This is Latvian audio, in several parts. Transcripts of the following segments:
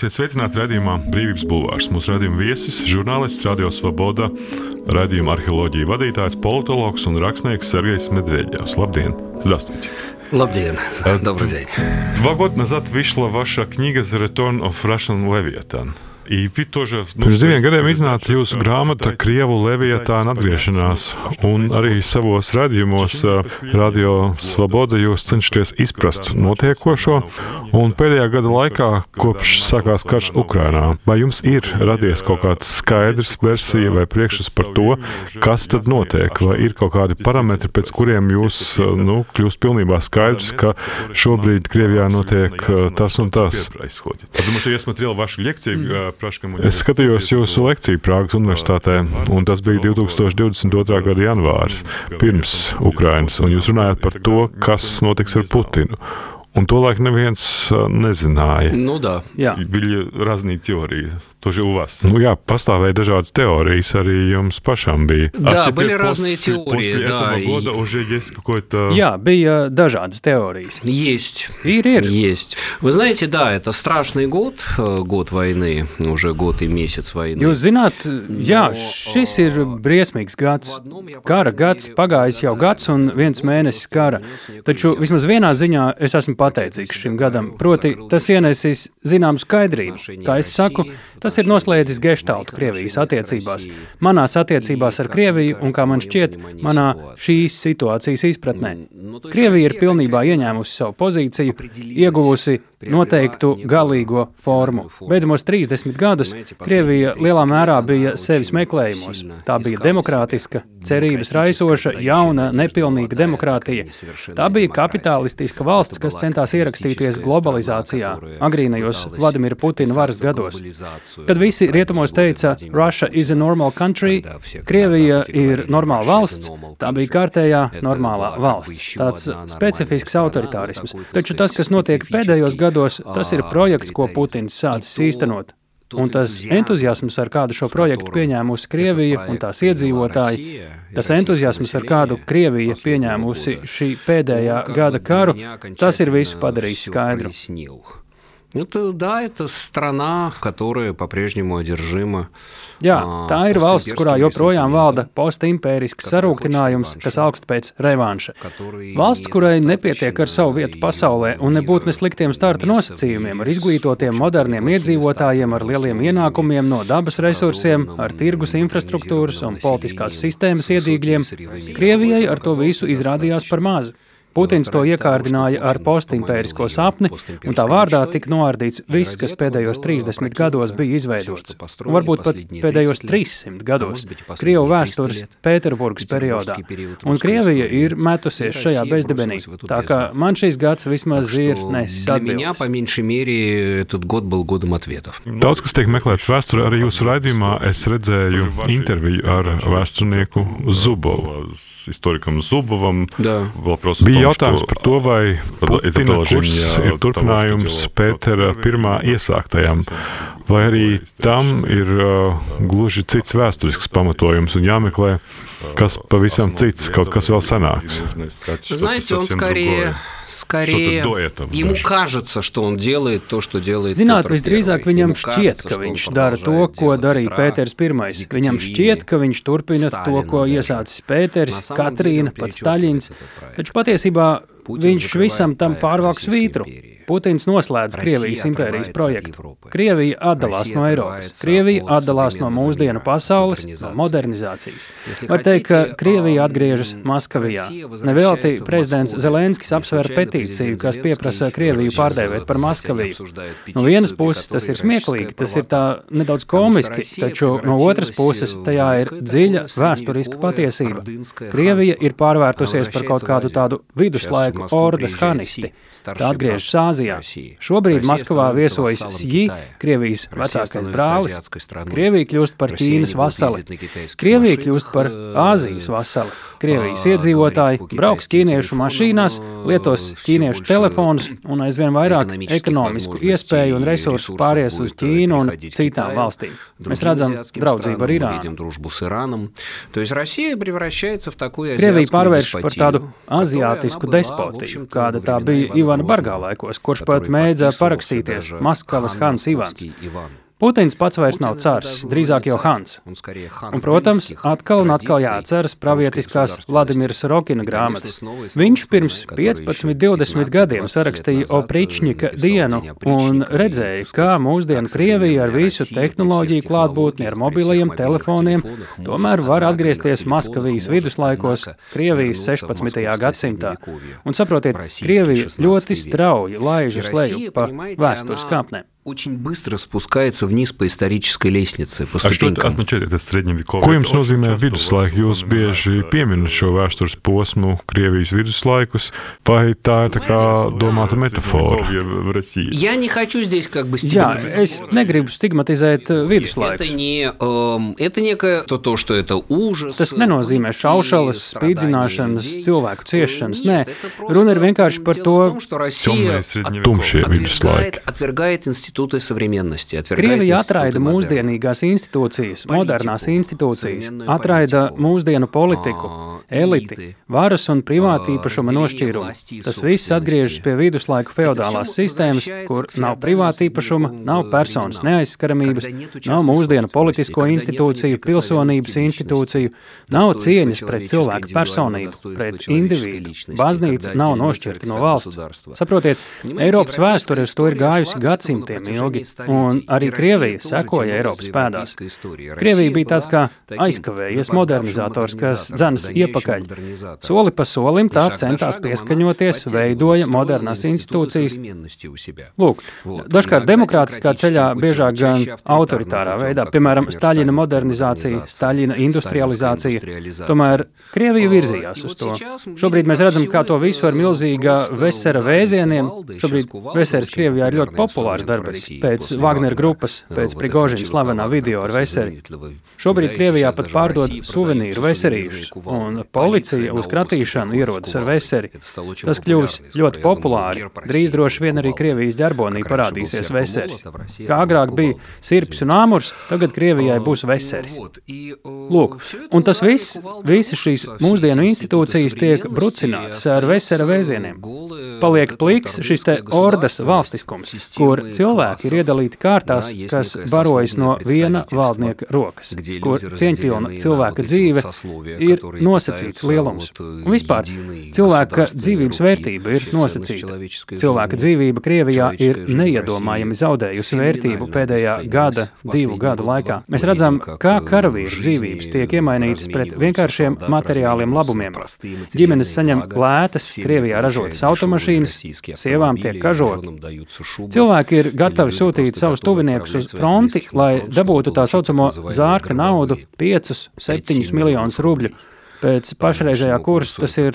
Labdien, esiet sveicināti redzējumā Brīvības Bulvārs. Mūsu redzējuma viesis, žurnālists, radio Svoboda, redzējuma arheoloģija vadītājs, politologs un rakstnieks Sergejs Medvedevs. Labdien! Здравствуйте! Labdien! Добрый день! Два года назад вышла ваша книга «The Return of Russian Leviathan». Pirms diviem gadiem iznāca jūsu grāmata Krievu Levijātāna atgriešanās, un arī savos radījumos Radio Svoboda jūs cenšaties izprast notiekošo, un pēdējā gada laikā, kopš sākās karš Ukrainā, vai jums ir radies kaut kāds skaidrs versija vai priekšstats par to, kas tad notiek, vai ir kaut kādi parametri, pēc kuriem jūs nu, kļūst pilnībā skaidrs, ka šobrīd Krievijā notiek tas un tas? Потому что я смотрел вашу лекцию Es skatījos jūsu lekciju Prāgas Universitātē, un tas bija 2022. gada janvāris, pirms Ukrainas, un jūs runājat par to, kas notiks ar Putinu. Un to laiku neviens nezināja. Nu, да. Jā. Bija разные теории, тоже у вас. Nu, jā, pastāvēja dažādas teorijas, arī jums pašam bija. Да, а были разные после, теории, после да. этого года уже есть какой-то... Jā, bija dažādas teorijas. Есть. Ir, ir. Есть. Вы знаете, да, это страшный год, год войны, уже год и месяц войны. Jūs zināt, jā, šis ir briesmīgs gads. Kara gads, pagājis jau gads un viens mēnesis kara. Taču vismaz vienā ziņā es esmu pateicīgs šim gadam. Proti, tas ienesīs zināmu skaidrību. Kā es saku, tas ir noslēdzis geštaltu Krievijas attiecībās, manās attiecībās ar Krieviju un, kā man šķiet, manā šīs situācijas izpratnē. Krievija ir pilnībā ieņēmusi savu pozīciju, ieguvusi noteiktu galīgo formu. Beidzamos 30 gadus Krievija lielā mērā bija sevis meklējumos. Tā bija demokrātiska, cerības raisoša, jauna, nepilnīga demokrātija. Tā bija kapitālistiska valsts, kas centās ierakstīties globalizācijā, agrīnajos Vladimira Putina varas gados. Kad visi rietumos teica, Russia is a normal country, Krievija ir normāla valsts, tā bija kārtējā normālā valsts. Tāds specifisks autoritārisms. Taču tas, kas notiek pēdējos gados, tas ir projekts, ko Putins sācis īstenot. Un tas entuziasms, ar kādu šo projektu pieņēmusi Krievija un tās iedzīvotāji, tas entuziasms, ar kādu Krievija pieņēmusi šī pēdējā gada karu, tas ir visu padarījis skaidru. Это, да, это страна, которая по-прежнему одержима. Jā, tā ir valsts, kurā joprojām valda postimpērisks sarūktinājums, kas augst pēc revanša. Valsts, kurai nepietiek ar savu vietu pasaulē un nebūtu nesliktiem starta nosacījumiem, ar izglītotiem, moderniem iedzīvotājiem, ar lieliem ienākumiem no dabas resursiem, ar tirgus infrastruktūras un politiskās sistēmas iedīgļiem, Krievijai ar to visu izrādījās par mazu. Putins to iekārdināja ar postimpērisko sapni, un tā vārdā tika noārdīts viss, kas pēdējos 30 gados bija izveidots. Un varbūt pat pēdējos 300 gados Krievu vēstures Pēterburgas periodā. Un Krievija ir metusies šajā bezdibenī. Tā kā man šis gads vismaz ir nesis atbildes. Daudz, kas tiek meklēts vēsturē, arī jūsu raidījumā es redzēju interviju ar vēsturnieku Zubovu. Историкам Зубовым. Да. Вопрос Bija jautājums par to, vai Putina kurs ir turpinājums Pētera pirmā iesāktajam, vai arī tam ir uh, gluži cits vēsturisks pamatojums un jāmeklē, kas pavisam cits, kaut kas vēl senāks. Знаете, он скорее, скорее ему кажется, что он делает то, что делает Zināt, Петр visdrīzāk Первый. viņam Ему šķiet, кажется, ka что он viņš dara to, продолжает ko делать darīja Петра, Pēters I. Viņam Екатерины, šķiet, ka viņš turpina to, Stalina ko даже. iesācis Pēters, На самом деле Katrīna, он pats плечо Staļins. этот проект. Taču patiesībā Putin viņš закрывает visam tam проект pārvalk Российской svītru. империи. Putins noslēdz Krievijas impērijas projektu. Krievija atdalās no Eiropas, Krievija atdalās no mūsdienu pasaules, no modernizācijas. Var teikt, ka Krievija atgriežas Maskavijā. Nevēlti prezidents Zelenskis apsver petīciju, kas pieprasa Krieviju pārdēvēt par Maskaviju. No vienas puses tas ir smieklīgi, tas ir tā nedaudz komiski, taču no otras puses tajā ir dziļa vēsturiska patiesība. Krievija ir pārvērtusies par kaut kādu tādu viduslaiku ordas hanisti. Tā atgriežas Āzijā. Šobrīd Maskavā viesojas Sji, Krievijas vecākais brālis. Krievija kļūst par Ķīnas vasali. Krievija kļūst par Āzijas vasali. Krievijas iedzīvotāji brauks ķīniešu mašīnās, lietos ķīniešu telefonus un aizvien vairāk ekonomisku iespēju un resursu pāries uz Ķīnu un citām valstīm. Mēs redzam draudzību ar Irānu. Krievija pārvērš par tādu aziātisku despotiju, kāda tā bija Ivana Bargā laikos, kurš pat mēdza parakstīties Maskavas Hans Ivans. Putins pats vairs nav cārs, drīzāk jau Hans. Un, protams, atkal un atkal jāatceras pravietiskās Vladimiras Rokina grāmatas. Viņš pirms 15, 20 gadiem sarakstīja Opričņika dienu un redzēja, kā mūsdienu Krievija ar visu tehnoloģiju klātbūtni, ar mobilajiem telefoniem, tomēr var atgriezties Maskavijas viduslaikos, Krievijas 16. gadsimtā. Un saprotiet, Krievija ļoti strauji laižas leju pa vēstures kāpnēm очень быстро спускается вниз по исторической лестнице. По а что это означает, это средневековое? Ko jums nozīmē viduslaiki? Jūs bieži pieminat šo vēstures posmu, Krievijas viduslaikus, vai tā ir tā kā domāta metafora? Я не хочу здесь как бы стигматизировать. Jā, es negribu stigmatizēt viduslaikus. Это не, um, это некое то, то, что это ужас. Tas nenozīmē šaušalas, spīdzināšanas, cilvēku ciešanas. Nē, runa ir vienkārši par to, ka Россия отвергает, отвергает институт институты современности. Krievija atraida mūsdienīgās institūcijas, modernās institūcijas, atraida mūsdienu politiku, eliti, varas un privāta īpašuma nošķīrumu. Tas viss atgriežas pie viduslaiku feudālās sistēmas, kur nav privāta īpašuma, nav personas neaizskaramības, nav mūsdienu politisko institūciju, pilsonības institūciju, nav cieņas pret cilvēku personību, pret individu. Baznīca nav nošķirta no valsts. Saprotiet, Eiropas vēsture uz to ir gājusi gadsimtiem ilgi, un arī Krievija sekoja Eiropas pēdās. Krievija bija tāds kā aizkavējies modernizators, kas dzenas iepakaļ. Soli pa solim tā centās pieskaņoties, veidoja modernās institūcijas. Lūk, dažkārt demokrātiskā ceļā, biežāk gan autoritārā veidā, piemēram, Staļina modernizācija, Staļina industrializācija. Tomēr Krievija virzījās uz to. Šobrīd mēs redzam, kā to visu ar milzīga vesera vēzieniem. Šobrīd veseris Krievijā ir ļoti populārs darbinieks. Pēc Wagner grupas, pēc Prigožiņa slavenā video ar veseri. Šobrīd Krievijā pat pārdod suvenīru veserīšus, un policija uz kratīšanu ierodas ar veseri. Tas kļūs ļoti populāri. Drīz droši vien arī Krievijas ģerbonī parādīsies veseris. Kā agrāk bija sirps un āmurs, tagad Krievijai būs veseris. Lūk, un tas viss, visas šīs mūsdienu institūcijas tiek brucinātas ar vesera vēzieniem. Paliek pliks šis te ordas valstiskums, kur cilvēki ir iedalīti kārtās, kas barojas no viena valdnieka rokas, kur cieņpilna cilvēka dzīve ir nosacīts lielums. Un vispār cilvēka dzīvības vērtība ir nosacīta. Cilvēka dzīvība Krievijā ir neiedomājami zaudējusi vērtību pēdējā gada, divu gadu laikā. Mēs redzam, kā karavīru dzīvības tiek iemainītas pret vienkāršiem materiāliem labumiem. Ģimenes saņem lētas, Krievijā ražotas automašīnas, sievām tiek kažoti. Cilvēki ir gatavi sūtīt savus tuviniekus uz fronti, lai dabūtu tā saucamo zārka naudu - 5, 7 miljonus rubļu. Pēc pašreizējā kursa tas ir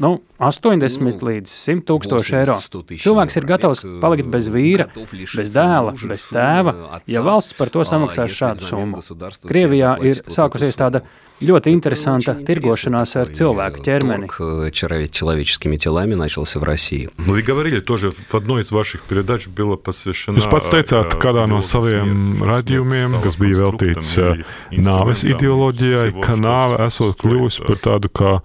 nu, 80 līdz 100 tūkstoši eiro. Cilvēks ir gatavs palikt bez vīra, bez dēla, bez tēva, ja valsts par to samaksās šādu summu. Krievijā ir sākusies tāda ļoti интересанта tirgošanās ar cilvēku ķermeni. человеческими телами начался в России. Ну, вы говорили тоже в одной из ваших передач было посвящено... Jūs pats teicāt, kādā no saviem raidījumiem, kas bija veltīts nāves ideoloģijai, ka nāve esot kļuvusi par tādu kā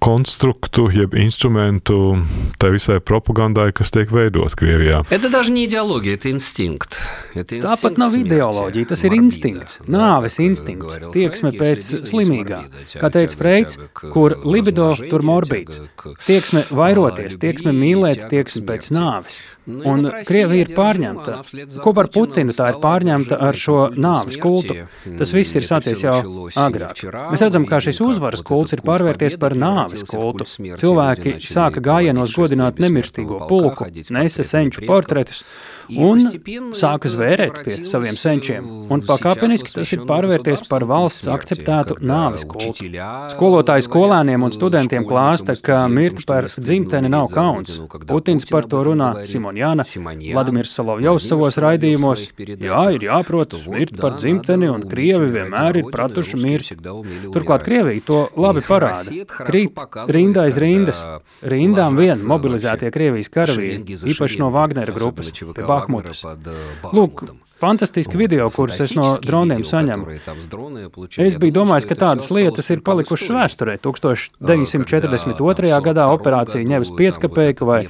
konstruktu, jeb instrumentu tai visai propagandai, kas tiek veidot Krievijā. Это даже не идеология, это инстинкт. Это инстинкт Tāpat nav ideoloģija, tas ir instinkts, nāves instinkts, tieksme pēc slimīgā. Kā teica Freids, kur libido, tur morbīds. Tieksme vairoties, tieksme mīlēt, tieksme pēc nāves. Un Krievija ir pārņemta. Kopā ar Putinu tā ir pārņemta ar šo nāves kultu. Tas viss ir sācies jau agrāk. Mēs redzam, kā šis uzvaras kults ir pārvērties par nāves kultu. Cilvēki sāka gājienos godināt nemirstīgo pulku, nesa senču portretus un sāka zvērēt pie saviem senčiem, un pakāpeniski tas ir pārvērties par valsts akceptētu nāves kultu. Skolotāji skolēniem un studentiem klāsta, ka mirt par dzimteni nav kauns. Putins par to runā, Simonjāna, Vladimirs Solovjovs savos raidījumos. Jā, ir jāprot mirt par dzimteni, un Krievi vienmēr ir pratuši mirt. Turklāt Krievija to labi parāda. Krīt rinda aiz rindas. Rindām vien mobilizētie Krievijas karavīri, īpaši no Wagnera grupas, pie Bahmutas. Lūk, fantastiski video, kurus es no droniem saņemu. Es biju domājis, ka tādas lietas ir palikušas vēsturē. 1942. gadā operācija Ņevas pieckapeika vai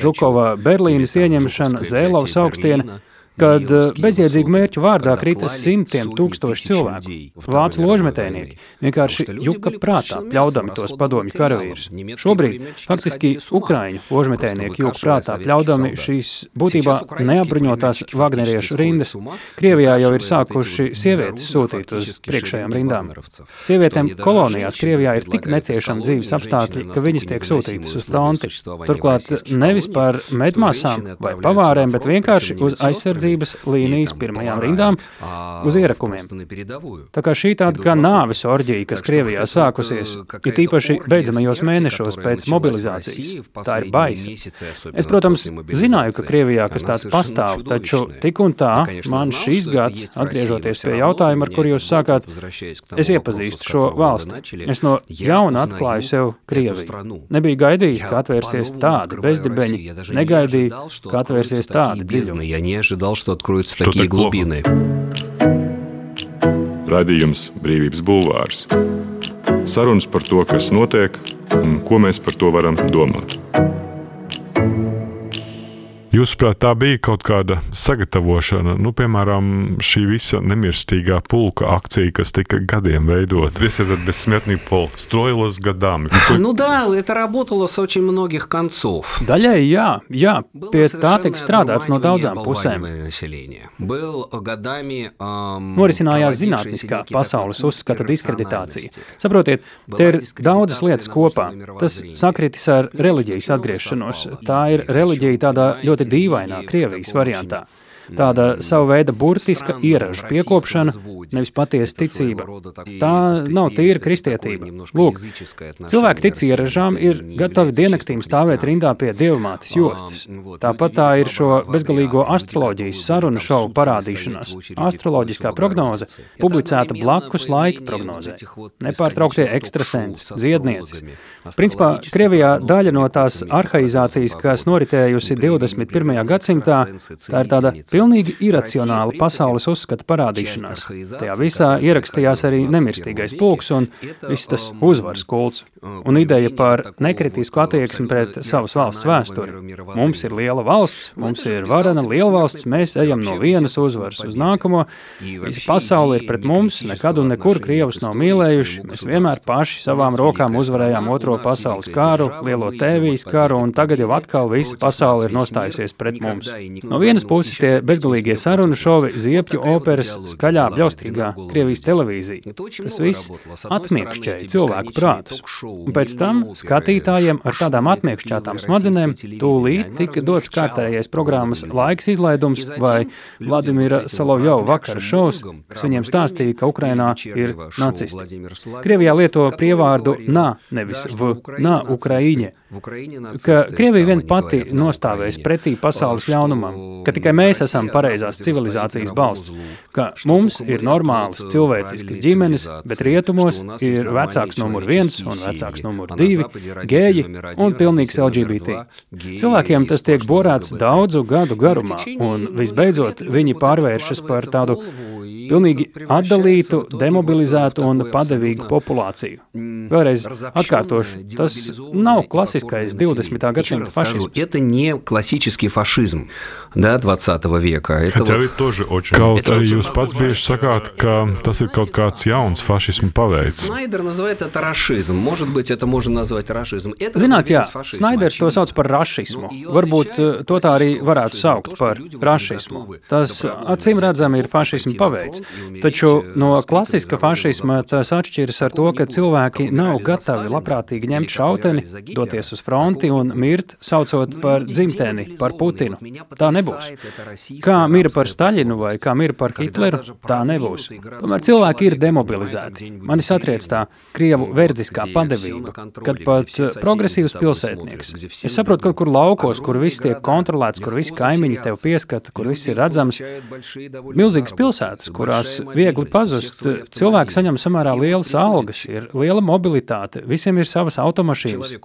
Žukova Berlīnas ieņemšana Zēlovas augstiena kad eh, bezjēdzīgu mērķu vārdā krita simtiem tūkstoši cilvēku. Vācu ložmetēnieki vienkārši juka prātā, pļaudami tos padomju karavīrus. Šobrīd faktiski Ukraiņu ložmetēnieki juk prātā, pļaudami šīs būtībā neapbruņotās Vagneriešu rindas. Krievijā jau ir sākuši sievietes sūtīt uz priekšējām rindām. Sievietēm kolonijās Krievijā ir tik neciešami dzīves apstākļi, ka viņas tiek sūtītas uz fronti. Turklāt nevis par medmāsām vai pavārēm, bet vienkārši uz aizsardzību aizsardzības līnijas pirmajām rindām uz ierakumiem. Tā kā šī tāda kā nāves orģija, kas Krievijā sākusies, ir tīpaši beidzamajos mēnešos pēc mobilizācijas. Tā ir baisa. Es, protams, zināju, ka Krievijā kas tāds pastāv, taču tik un tā man šīs gads, atgriežoties pie jautājuma, ar kur jūs sākāt, es iepazīstu šo valsti. Es no jauna atklāju sev Krieviju. Nebija gaidījis, ka atvērsies tādi bezdibeņi, negaidīju, ka atvērsies tādi dziļumi что откроются что такие глубины. Radījums Brīvības bulvārs. Sarunas par to, kas notiek un ko mēs par to varam domāt. Jūsuprāt, tā bija kaut kāda sagatavošana, nu, piemēram, šī visa nemirstīgā pulka akcija, kas tika gadiem veidot. Весь этот бессмертный полк строилась годами. Ну да, это работало с очень многих концов. Daļai jā, jā, pie tā tika strādāts no daudzām pusēm. Norisinājās zinātniskā pasaules uzskata diskreditācija. Saprotiet, te ir daudzas lietas kopā. Tas sakritis ar reliģijas atgriešanos. Tā ir reliģija tādā ļoti ļoti dīvainā Krievijas variantā. Tāda sava veida burtiska ieražu piekopšana, nevis patiesa ticība. Tā nav tīra kristietība. Lūk, cilvēki tic ieražām, ir gatavi diennaktīm stāvēt rindā pie dievmātes jostas. Tāpat tā ir šo bezgalīgo astroloģijas sarunu šovu parādīšanās. Astroloģiskā prognoze publicēta blakus laika prognozē. Nepārtrauktie ekstrasensi, ziednieces. Principā Krievijā daļa no tās arhaizācijas, kas noritējusi 21. gadsimtā, tā ir tāda pilnīgi iracionāla pasaules uzskata parādīšanās. Tajā visā ierakstījās arī nemirstīgais pulks un viss tas uzvaras kults. Un ideja par nekritisku attieksmi pret savas valsts vēsturi. Mums ir liela valsts, mums ir varena liela valsts, mēs ejam no vienas uzvaras uz nākamo. Visa pasaule ir pret mums, nekad un nekur Krievus nav mīlējuši. Mēs vienmēr paši savām rokām uzvarējām otro pasaules kāru, lielo tēvijas karu, un tagad jau atkal visa pasaule ir nostājusies pret mums. No vienas puses tie bezgalīgie sarunu šovi, ziepju operas, skaļā, bļaustīgā Krievijas televīzija. Tas viss atmiekšķēja cilvēku prātus. Un pēc tam skatītājiem ar tādām atmiekšķētām smadzenēm tūlīt tika dots kārtējais programmas laiks izlaidums vai Vladimira Solovjova vakara šovs, kas viņiem stāstīja, ka Ukrainā ir nacisti. Krievijā lieto prievārdu nā, nevis v, nā, Ukraiņa ka Krievija vien pati nostāvēs pretī pasaules ļaunumam, ka tikai mēs esam pareizās civilizācijas balsts, ka mums ir normālas cilvēciskas ģimenes, bet rietumos ir vecāks numur viens un vecāks numur divi, gēji un pilnīgs LGBT. Cilvēkiem tas tiek borāts daudzu gadu garumā, un visbeidzot viņi pārvēršas par tādu pilnīgi atdalītu, demobilizētu un padevīgu populāciju. Vēlreiz atkārtošu, tas nav klasiskais 20. gadsimta fašisms. Это не классический фашизм да, 20 века. Это Хотя вот... тоже очень. Kaut arī jūs pats bieži sakāt, ka tas ir kaut kāds jauns fašismu paveids. Снайдер называет это рашизм. Может быть, это можно назвать рашизм. Это Zināt, jā, Snaiders to sauc par rašismu. Varbūt to tā arī varētu saukt par rašismu. Tas, acīm redzami, ir fašismu paveids. lietas. Taču no klasiska fašisma tas atšķiras ar to, ka cilvēki nav gatavi labprātīgi ņemt šauteni, doties uz fronti un mirt, saucot par dzimteni, par Putinu. Tā nebūs. Kā mira par Staļinu vai kā mira par Hitleru, tā nebūs. Tomēr cilvēki ir demobilizēti. Mani satriec tā Krievu verdziskā padevība, kad pat progresīvs pilsētnieks. Es saprotu, kaut kur laukos, kur viss tiek kontrolēts, kur visi kaimiņi tev pieskata, kur viss ir redzams. Milzīgas pilsētas, kurās viegli pazust, cilvēki saņem samērā lielas algas, ir liela mobilitāte, visiem ir savas automašīnas.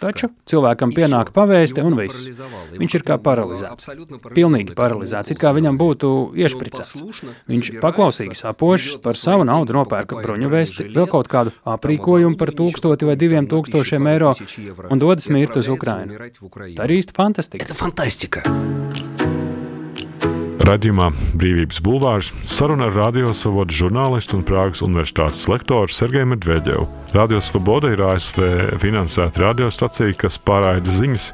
Taču cilvēkam pienāk pavēste un viss. Viņš ir kā paralizēts. Pilnīgi paralizēts, it kā viņam būtu iešpricēts. Viņš paklausīgi sapošas, par savu naudu nopērka bruņu vesti, vēl kaut kādu aprīkojumu par tūkstoti vai diviem tūkstošiem eiro un dodas mirt uz Ukrainu. Tā ir īsta fantastika. Radījumā Brīvības bulvārs saruna ar radiosavodu žurnālistu un Prāgas universitātes lektoru Sergeju Medvedevu. Radio Svoboda ir ASV finansēta radiostacija, kas pārraida ziņas,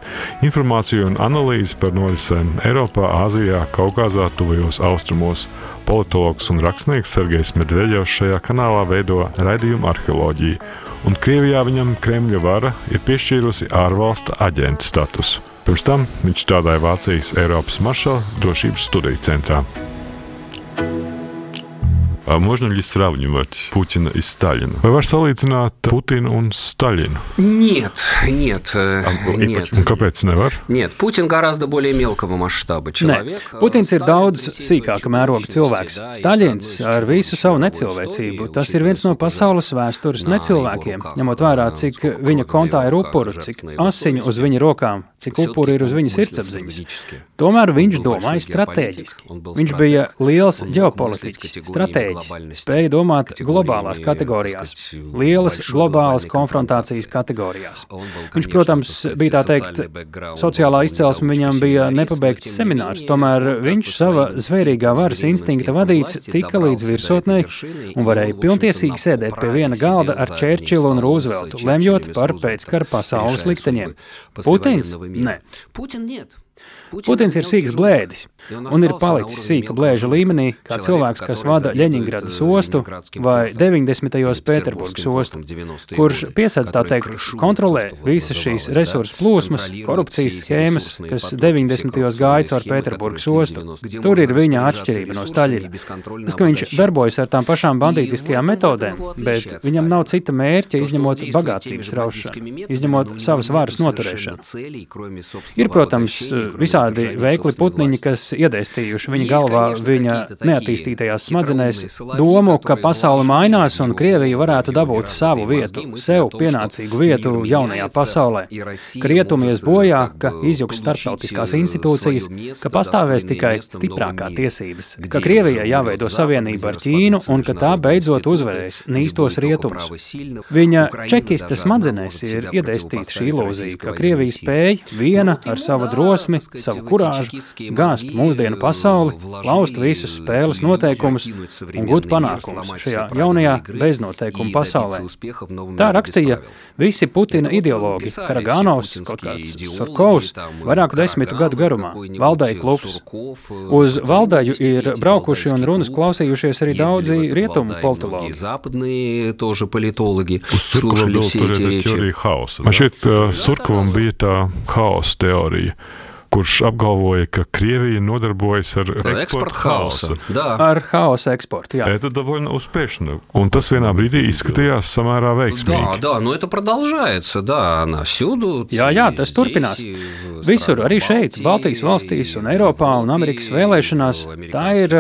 informāciju un analīzi par norisēm Eiropā, Āzijā, Kaukazā, Tuvajos Austrumos. Politologs un rakstnieks Sergejs Medvedevs šajā kanālā veido raidījumu arheoloģiju, un Krievijā viņam Kremļa vara ir piešķīrusi ārvalsta aģenta statusu. Pirms tam viņš strādāja Vācijas Eiropas maršala drošības studiju centrā. А можно ли сравнивать Путина и Сталина? Vai var salīdzināt Putinu un Сталину? Нет, нет, а, нет. Un kāpēc nevar? Нет, Путин гораздо более мелкого масштаба человек. Ne. Putins ir daudz sīkāka mēroga cilvēks. Staļins ar visu savu necilvēcību. Tas ir viens no pasaules vēstures necilvēkiem, ņemot vērā, cik viņa kontā ir upuru, cik asiņu uz viņa rokām, cik upuri ir uz viņa sirdsapziņas. Tomēr viņš domāja strateģiski. Viņš bija liels ģeopolitiķis, stratēģis kolēģis spēja domāt globālās kategorijās, lielas globālas konfrontācijas kategorijās. Viņš, protams, bija tā teikt, sociālā izcelsme viņam bija nepabeigts seminārs, tomēr viņš sava zvērīgā varas instinkta vadīts tika līdz virsotnei un varēja pilntiesīgi sēdēt pie viena galda ar Čērčilu un Rūzveltu, lemjot par pēckara pasaules likteņiem. Putins? Nē. Putins ir sīgs blēdis un ir palicis sīka blēža līmenī, kā cilvēks, kas vada Ļeņingradas ostu vai 90. Pēterburgas ostu, kurš piesaist tā teikt kontrolē visas šīs resursu plūsmas, korupcijas schēmas, kas 90. gāja caur Pēterburgas ostu. Tur ir viņa atšķirība no Staļina. Tas, ka viņš darbojas ar tām pašām bandītiskajām metodēm, bet viņam nav cita mērķa izņemot bagātības raušanu, izņemot savas varas noturēšanu. Ir, protams, visādi veikli putniņi, kas iedēstījuši viņa galvā, viņa neattīstītajās smadzenēs. domu, ka pasaule mainās un Krievija varētu dabūt savu vietu, sev pienācīgu vietu jaunajā pasaulē, ka rietumies bojā, ka izjuks starptautiskās institūcijas, ka pastāvēs tikai stiprākā tiesības, ka Krievijai jāveido savienība ar Ķīnu un ka tā beidzot uzvarēs nīstos rietumus. Viņa čekista smadzenēs ir iedēstīta šī ilūzija, ka Krievija spēj viena ar savu drosmi drosmi, savu kurāžu, gāzt mūsdienu pasauli, laust visus spēles noteikumus un gūt panākumus šajā jaunajā beznoteikumu pasaulē. Tā rakstīja visi Putina ideologi, Karagānovs, kaut kāds Surkovs, vairāku desmitu gadu garumā, valdai klubs. Uz valdaju ir braukuši un runas klausījušies arī daudzi rietumu politologi. Man šķiet, Surkovam bija tā haosa teorija kurš apgalvoja, ka Krievija nodarbojas ar eksporta haosu. Ar haosu eksportu, jā. Это довольно успешно. Un tas vienā brīdī izskatījās samērā veiksmīgi. Да, да, но это продолжается, да, она всюду. Jā, jā, tas turpinās. Visur, arī šeit, Baltijas valstīs un Eiropā un Amerikas vēlēšanās, tā ir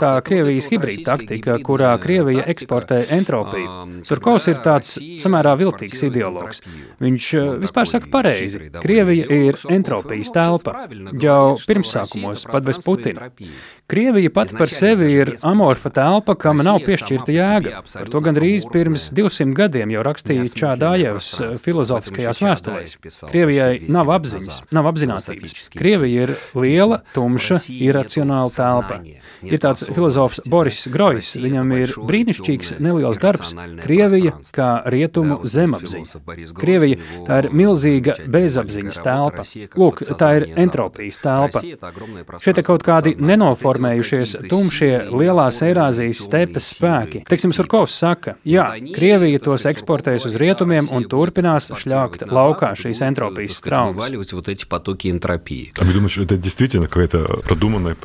tā Krievijas hibrīda taktika, kurā Krievija eksportē entropiju. Surkovs ir tāds samērā viltīgs ideologs. Viņš vispār saka pareizi. Krievija ir entropijas telpa jau pirmsākumos, pat bez Putina. Krievija pati par sevi ir amorfa telpa, kam nav piešķirta jēga. Par to gandrīz pirms 200 gadiem jau rakstīja Čādājevs filozofiskajās vēstulēs. Krievijai nav apziņas, nav apzinātības. Krievija ir liela, tumša, iracionāla telpa. Ir tāds filozofs Boris Grojs, viņam ir brīnišķīgs neliels darbs - Krievija kā rietumu zemapziņa. Krievija tā ir milzīga bezapziņas telpa. Lūk, tā ir entropijas telpa. Šie te kaut kādi nenoformējušies, tumšie, lielās Eirāzijas stepes spēki. Teiksim, Surkovs saka, jā, Krievija tos eksportēs uz rietumiem un turpinās šļākt laukā šīs entropijas traumas.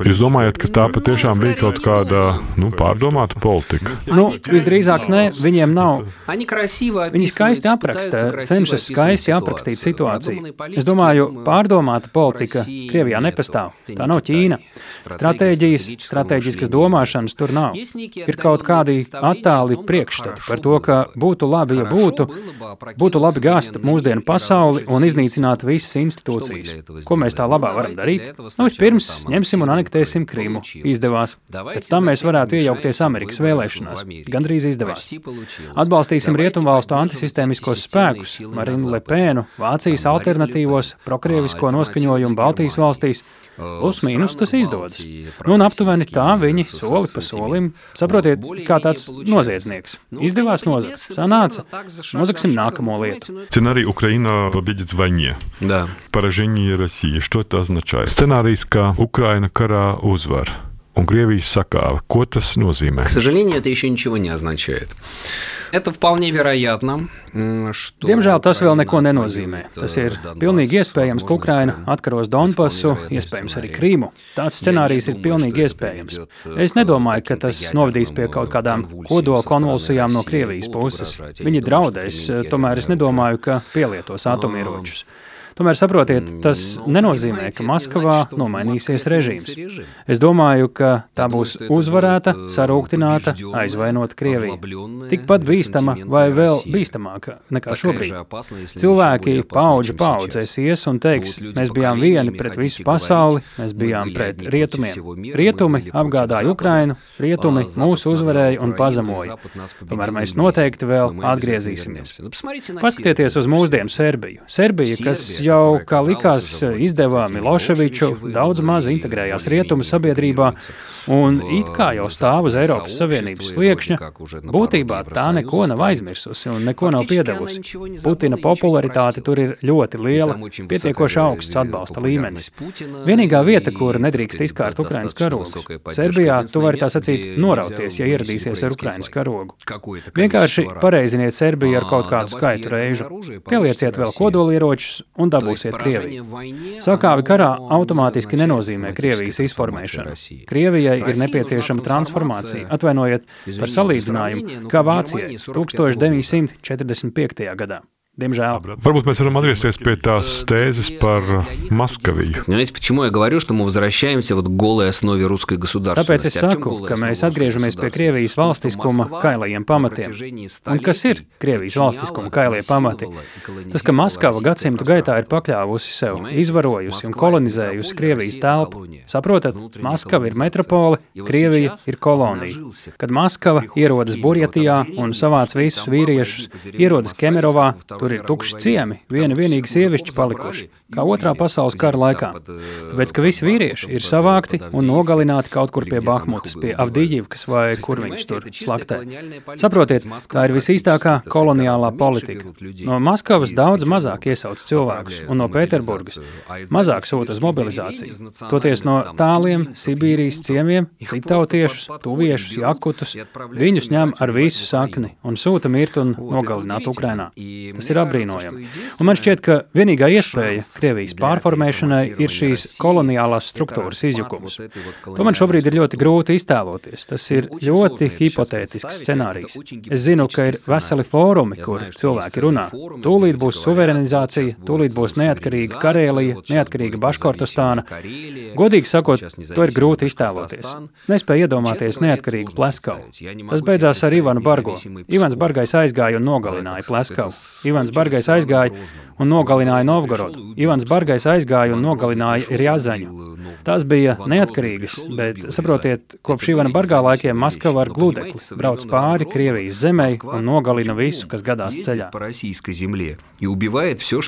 Jūs domājat, ka tā patiešām bija kaut kāda nu, pārdomāta politika? Nu, visdrīzāk ne, viņiem nav. Viņi skaisti apraksta, cenšas skaisti aprakstīt situāciju. Es domāju, pārdomāta politika Krievijā nepastāv. Tā nav Ķīna. Stratēģijas, stratēģiskas domāšanas tur nav. Ir kaut kādi attāli priekšstati par to, ka būtu labi, ja būtu, būtu labi gāzt mūsdienu pasauli un iznīcināt visas institūcijas. Ko mēs tā labā varam darīt? Nu, vispirms ņemsim un anektēsim Krimu. Izdevās. Pēc tam mēs varētu iejaukties Amerikas vēlēšanās. Gandrīz izdevās. Atbalstīsim rietumvalstu antisistēmiskos spēkus, Marinu Lepēnu, Vācijas alternatīvos, prokrievisko noskaņojumu Baltijas valstīs. Plus mīnus tas izdodas. Nu, un aptuveni tā viņi soli pa solim, saprotiet, kā tāds noziedznieks. Издеваться нозак. Санаться. Мозаксим накому лет. Сценарий «Украина победит в войне». Да. Поражение России. Что это означает? Сценарий, ka Ukraina karā uzvar un Krievijas sakāve. Ko tas nozīmē? К сожалению, это еще ничего не означает. Это вполне вероятно, что... Diemžēl tas vēl neko nenozīmē. Tas ir pilnīgi iespējams, ka Ukraina atkaros Donbasu, iespējams arī Krīmu. Tāds scenārijs ir pilnīgi iespējams. Es nedomāju, ka tas novadīs pie kaut kādām kodola konvulsijām no Krievijas puses. Viņi draudēs, tomēr es nedomāju, ka pielietos atomieročus. Tomēr saprotiet, tas nenozīmē, ka Maskavā nomainīsies režīms. Es domāju, ka tā būs uzvarēta, sarūktināta, aizvainota Krievija. Tikpat bīstama vai vēl bīstamāka nekā šobrīd. Cilvēki paudžu paudzēs ies un teiks, mēs bijām vieni pret visu pasauli, mēs bijām pret rietumiem. Rietumi apgādāja Ukrainu, rietumi mūs uzvarēja un pazemoja. Tomēr mēs noteikti vēl atgriezīsimies. Paskatieties uz mūsdienu Serbiju. Serbija, kas jau, kā likās, izdevā Miloševiču, daudz maz integrējās rietumu sabiedrībā un it kā jau stāv uz Eiropas Savienības sliekšņa, būtībā tā neko nav aizmirsusi un neko nav piedevusi. Putina popularitāte tur ir ļoti liela, pietiekoši augsts atbalsta līmenis. Vienīgā vieta, kur nedrīkst izkārt Ukrainas karogus. Serbijā tu vari tā sacīt norauties, ja ieradīsies ar Ukrainas karogu. Vienkārši pareiziniet Serbiju ar kaut kādu skaitu reižu. Pielieciet vēl kodolieročus un dabūsiet Krieviju. Sakāvi karā automātiski nenozīmē Krievijas izformēšanu. Krievijai ir nepieciešama transformācija. Atvainojiet par salīdzinājumu, kā Vācijai 1945. gadā. Diemžēl. Varbūt mēs varam atgriezties pie tās tēzes par Maskaviju. Понимаете, почему я говорю, что мы возвращаемся вот к голой основе русской государственности? Tāpēc es saku, ka mēs atgriežamies pie Krievijas valstiskuma kailajiem pamatiem. Un kas ir Krievijas valstiskuma kailie pamati? Tas, ka Maskava gadsimtu gaitā ir pakļāvusi sev, izvarojusi un kolonizējusi Krievijas telpu. Saprotat, Maskava ir metropole, Krievija ir kolonija. Kad Maskava ierodas Burjatijā un savāc visus vīriešus, ierodas Kemerovā, tur Tur ir tukši ciemi, viena vienīga sievišķa palikuši, kā otrā pasaules kara laikā. Tāpēc, ka visi vīrieši ir savākti un nogalināti kaut kur pie Bahmutas, pie Avdīģivkas vai kur viņš tur slaktē. Saprotiet, tā ir visīstākā koloniālā politika. No Maskavas daudz mazāk iesauc cilvēkus, un no Pēterburgas mazāk sūta uz mobilizāciju. Toties no tāliem Sibīrijas ciemiem, citautiešus, tuviešus, jakutus, viņus ņem ar visu sakni un sūta mirt un nogalināt Ukrainā. Tas ir ir apbrīnojama. Un man šķiet, ka vienīgā iespēja Krievijas pārformēšanai ir šīs koloniālās struktūras izjukums. To man šobrīd ir ļoti grūti iztēloties. Tas ir ļoti hipotētisks scenārijs. Es zinu, ka ir veseli fórumi, kur cilvēki runā. Tūlīt būs suverenizācija, tūlīt būs neatkarīga Karēlija, neatkarīga Baškortostāna. Godīgi sakot, to ir grūti iztēloties. Nespēju iedomāties neatkarīgu Pleskavu. Tas beidzās ar Ivanu Bargo. Ivans Bargais aizgāja un nogalināja Pleskavu. Ivans Ivans Bargais aizgāja un nogalināja Novgorodu. Ivans Bargais aizgāja un nogalināja Rjazaņu. Tās bija neatkarīgas, bet saprotiet, kopš Ivana Bargā laikiem Maskava ar gludekli brauc pāri Krievijas zemē un nogalina visu, kas gadās ceļā. И убивает все,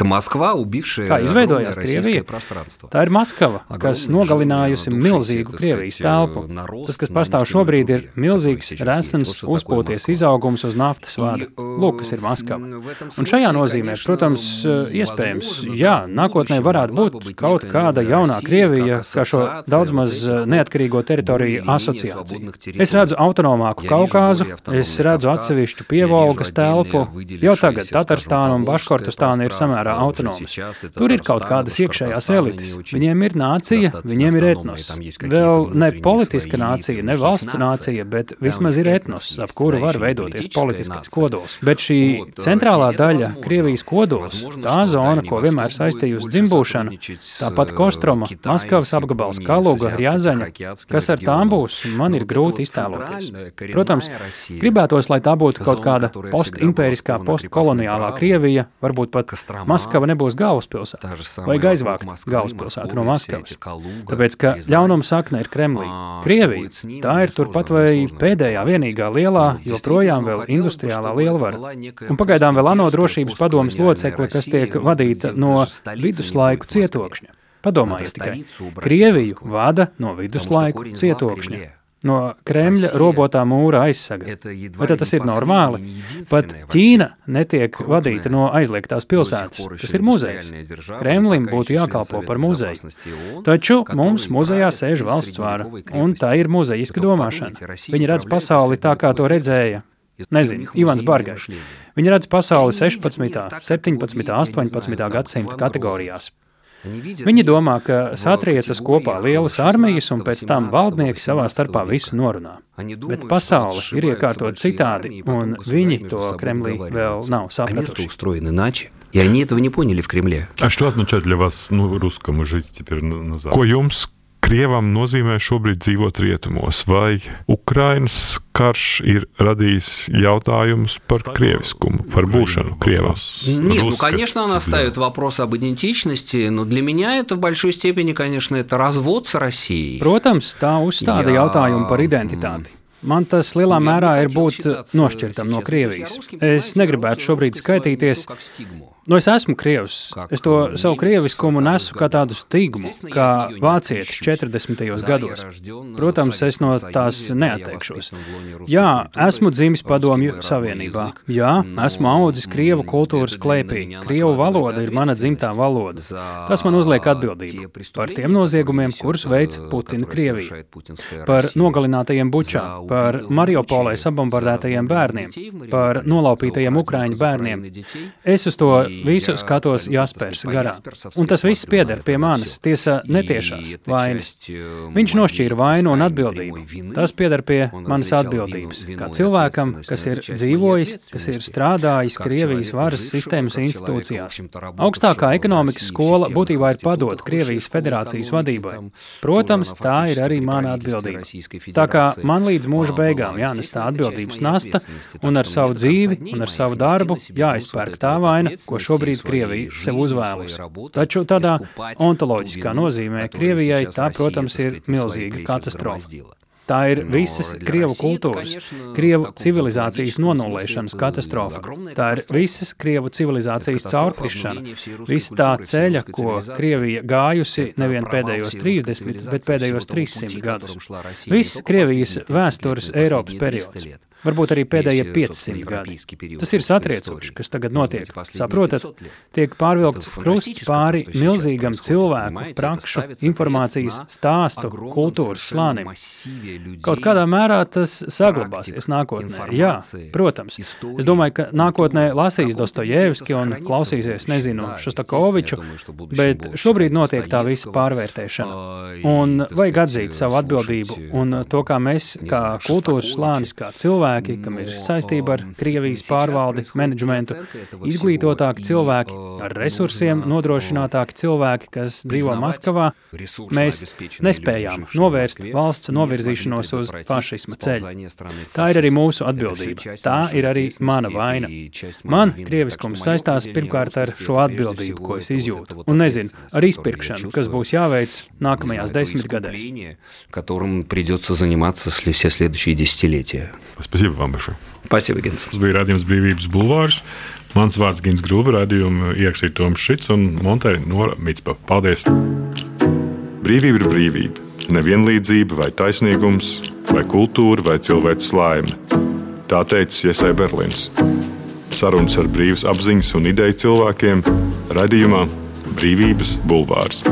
что под нее попадает. Как получилась Россия? Kā izveidojās Krievija? Tā ir Maskava, kas nogalinājusi milzīgu Krievijas telpu. Tas, kas pastāv šobrīd, ir milzīgs, resns, uzpūties izaugums uz naftas vada. Lūk, kas ir Maskava. Un šajā nozīmē, protams, iespējams, jā, nākotnē varētu būt kaut kāda jaunā Krievija, kā šo daudz maz neatkarīgo teritoriju asociācija. Es redzu autonomāku Kaukāzu, es redzu atsevišķu pievolgas telpu. Jau tagad Tatarstāna un Baškortastāna ir samērā autonomas. Tur ir kaut kādas iekšējās elites. Viņiem ir nācija, viņiem ir etnos. Vēl ne politiska nācija, ne valsts nācija, bet vismaz ir etnos, ap kuru var veidoties politiskais kodols. Bet šī centrālā daļa, Krievijas kodols, tā zona, ko vienmēr saistījusi dzimbūšana, tāpat Kostroma, Maskavas apgabals, Kaluga, Rjazaņa, kas ar tām būs, man ir grūti iztēloties. Protams, gribētos, lai tā būtu kaut kāda postimpēriskā, postkoloniālā Krievija, varbūt pat Maskava nebūs galvaspilsēta, vajag aizvākt galvaspilsētu no Maskavas. Tāpēc, ka ļaunuma sakne ir Kremlī. Krievija, tā ir turpat vai pēdējā vienīgā lielā, joprojām vēl industriālā lielvara. Un pagaidām vēl ANO drošības padomas locekle, kas tiek vadīta no viduslaiku cietokšņa. Padomājiet tikai, Krieviju vada no viduslaiku cietokšņa no Kremļa robotā mūra aizsaga. Vai tas ir normāli? Pat Ķīna netiek vadīta no aizliegtās pilsētas. Tas ir muzejs. Kremlim būtu jākalpo par muzeju. Taču mums muzejā sēž valsts vāra, un tā ir muzejiska domāšana. Viņi redz pasauli tā, kā to redzēja. Nezinu, Ivans Bargais. Viņi redz pasauli 16., 17., 18. gadsimta kategorijās. Viņi domā, ka satriecas kopā lielas armijas un pēc tam valdnieki savā starpā visu norunā. Bet pasaule ir iekārtot citādi, un viņi to Kremlī vēl nav sapratuši. И они этого не поняли в Кремле. А что означает для вас, ну, русскому жить теперь на, на Западе? Ko jums Krievam nozīmē šobrīd dzīvot rietumos, vai Ukrainas karš ir radījis jautājumus par krieviskumu, par būšanu Krievам? Нет, ну, конечно, она ставит вопрос об идентичности, но для меня это в большой степени, конечно, это развод с Россией. Protams, tā uzstāda jautājumu par identitāti. Man tas lielā mērā ir būt nošķirtam no Krievijas. Es negribētu šobrīd skaitīties Nu, es esmu krievs. Es to savu krieviskumu nesu kā tādu stigmu, kā vācietis 40. gados. Protams, es no tās neatteikšos. Jā, esmu dzimis padomju savienībā. Jā, esmu audzis krievu kultūras klēpī. Krievu valoda ir mana dzimtā valoda. Tas man uzliek atbildību par tiem noziegumiem, kurus veic Putina Krievija. Par nogalinātajiem bučā, par Mariupolē sabombardētajiem bērniem, par nolaupītajiem ukraiņu bērniem. Es uz to visu skatos Jaspers garā. Un tas viss pieder pie manas, tiesa netiešās vainas. Viņš nošķīra vainu un atbildību. Tas pieder pie manas atbildības. Kā cilvēkam, kas ir dzīvojis, kas ir strādājis Krievijas varas sistēmas institūcijās. Augstākā ekonomikas skola būtībā ir padota Krievijas federācijas vadībai. Protams, tā ir arī mana atbildība. Tā kā man līdz mūža beigām jānes tā atbildības nasta, un ar savu dzīvi un ar savu darbu jāizpērk tā vaina, ko šobrīd Krievija sev uzvēlus. Taču tādā ontoloģiskā nozīmē Krievijai tā, protams, ir milzīga katastrofa. Tā ir visas krievu kultūras, krievu civilizācijas nonulēšanas katastrofa. Tā ir visas krievu civilizācijas caurkrišana, visa tā ceļa, ko Krievija gājusi nevien pēdējos 30, bet pēdējos 300 gadus. Viss Krievijas vēstures Eiropas periods. Varbūt arī pēdējie 500 gadi. Tas ir satriecoši, kas tagad notiek. Saprotat, tiek pārvilkts krusts pāri milzīgam cilvēku, prakšu, informācijas, stāstu, kultūras slānim. Kaut kādā mērā tas saglabāsies nākotnē. Jā, protams. Es domāju, ka nākotnē lasīs Dostojevski un klausīsies, nezinu, Šostakoviču, bet šobrīd notiek tā visa pārvērtēšana. Un vajag atzīt savu atbildību un to, kā mēs, kā kultūras slānis, kā cilvēki, cilvēki, kam ir saistība ar Krievijas pārvaldi, menedžmentu, izglītotāki cilvēki, ar resursiem nodrošinātāki cilvēki, kas dzīvo Maskavā, mēs nespējām novērst valsts novirzīšanos uz fašisma ceļu. Tā ir arī mūsu atbildība. Tā ir arī mana vaina. Man krieviskums saistās pirmkārt ar šo atbildību, ko es izjūtu, un nezinu, ar izpirkšanu, kas būs jāveic nākamajās desmitgadēs. которым Es jau Vambašu. Pasīvi, Gins. Tas bija radījums Brīvības bulvārs. Mans vārds Gins Grūba, radījumu ierakstīja Toms Šits un Montei Nora Mitspa. Paldies! Brīvība ir brīvība, nevienlīdzība vai taisnīgums, vai kultūra vai cilvēks laime. Tā teica Iesai Berlīns. Sarunas ar brīvas apziņas un ideju cilvēkiem radījumā Brīvības bulvārs.